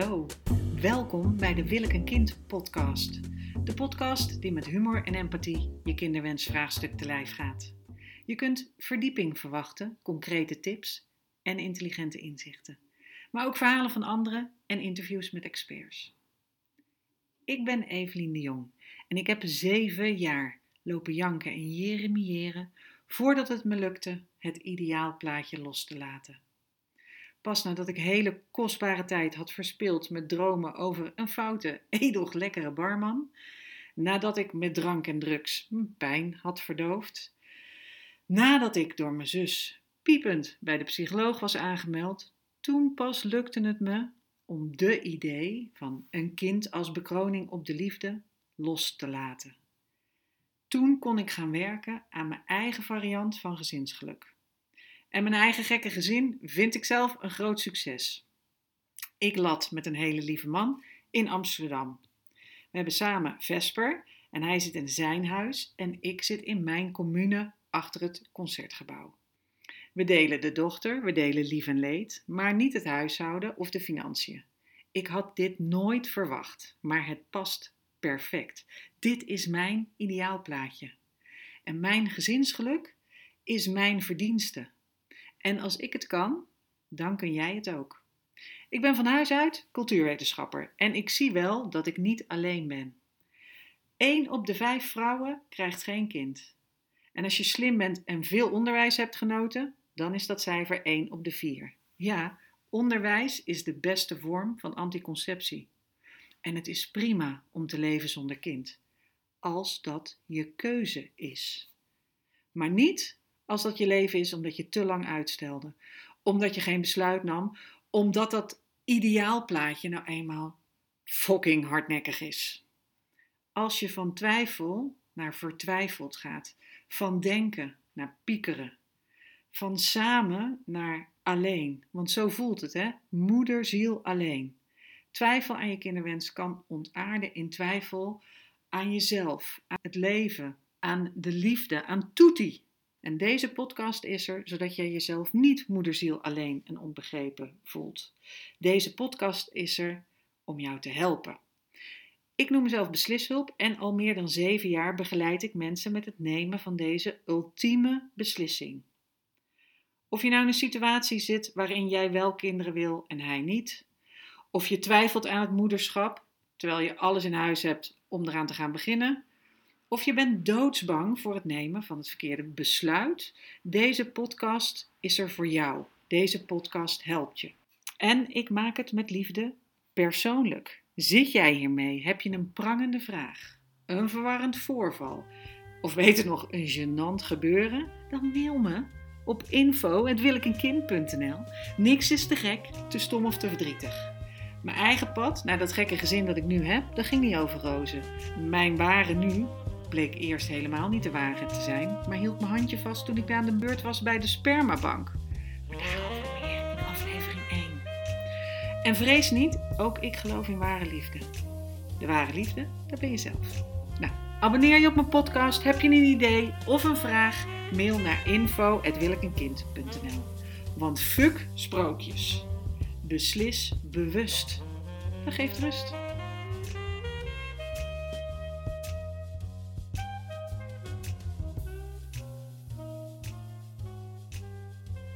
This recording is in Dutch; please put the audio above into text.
Hallo, welkom bij de Wil ik een kind podcast. De podcast die met humor en empathie je kinderwensvraagstuk te lijf gaat. Je kunt verdieping verwachten, concrete tips en intelligente inzichten. Maar ook verhalen van anderen en interviews met experts. Ik ben Evelien de Jong en ik heb zeven jaar lopen janken en jeremiëren voordat het me lukte het ideaalplaatje los te laten. Pas nadat ik hele kostbare tijd had verspild met dromen over een foute, edel lekkere barman, nadat ik met drank en drugs pijn had verdoofd, nadat ik door mijn zus piepend bij de psycholoog was aangemeld, toen pas lukte het me om de idee van een kind als bekroning op de liefde los te laten. Toen kon ik gaan werken aan mijn eigen variant van gezinsgeluk. En mijn eigen gekke gezin vind ik zelf een groot succes. Ik lat met een hele lieve man in Amsterdam. We hebben samen Vesper en hij zit in zijn huis en ik zit in mijn commune achter het concertgebouw. We delen de dochter, we delen lief en leed, maar niet het huishouden of de financiën. Ik had dit nooit verwacht, maar het past perfect. Dit is mijn ideaalplaatje. En mijn gezinsgeluk is mijn verdienste. En als ik het kan, dan kun jij het ook. Ik ben van huis uit cultuurwetenschapper en ik zie wel dat ik niet alleen ben. Eén op de vijf vrouwen krijgt geen kind. En als je slim bent en veel onderwijs hebt genoten, dan is dat cijfer 1 op de 4. Ja, onderwijs is de beste vorm van anticonceptie. En het is prima om te leven zonder kind, als dat je keuze is. Maar niet als dat je leven is omdat je te lang uitstelde, omdat je geen besluit nam, omdat dat ideaalplaatje nou eenmaal fucking hardnekkig is. Als je van twijfel naar vertwijfeld gaat, van denken naar piekeren, van samen naar alleen, want zo voelt het hè, moederziel alleen. Twijfel aan je kinderwens kan ontaarden in twijfel aan jezelf, aan het leven, aan de liefde, aan toetie. En deze podcast is er zodat jij jezelf niet moederziel alleen en onbegrepen voelt. Deze podcast is er om jou te helpen. Ik noem mezelf beslishulp en al meer dan zeven jaar begeleid ik mensen met het nemen van deze ultieme beslissing. Of je nou in een situatie zit waarin jij wel kinderen wil en hij niet, of je twijfelt aan het moederschap terwijl je alles in huis hebt om eraan te gaan beginnen, of je bent doodsbang voor het nemen van het verkeerde besluit. Deze podcast is er voor jou. Deze podcast helpt je. En ik maak het met liefde persoonlijk. Zit jij hiermee? Heb je een prangende vraag? Een verwarrend voorval? Of weet het nog, een gênant gebeuren? Dan mail me op info.wilikenkind.nl Niks is te gek, te stom of te verdrietig. Mijn eigen pad naar dat gekke gezin dat ik nu heb, dat ging niet over rozen. Mijn ware nu bleek eerst helemaal niet de ware te zijn, maar hield mijn handje vast toen ik aan de beurt was bij de spermabank. Maar daarover meer in aflevering 1. En vrees niet, ook ik geloof in ware liefde. De ware liefde, dat ben je zelf. Nou, abonneer je op mijn podcast. Heb je een idee of een vraag? Mail naar info.wilikenkind.nl Want fuck sprookjes. Beslis bewust. Dat geeft rust.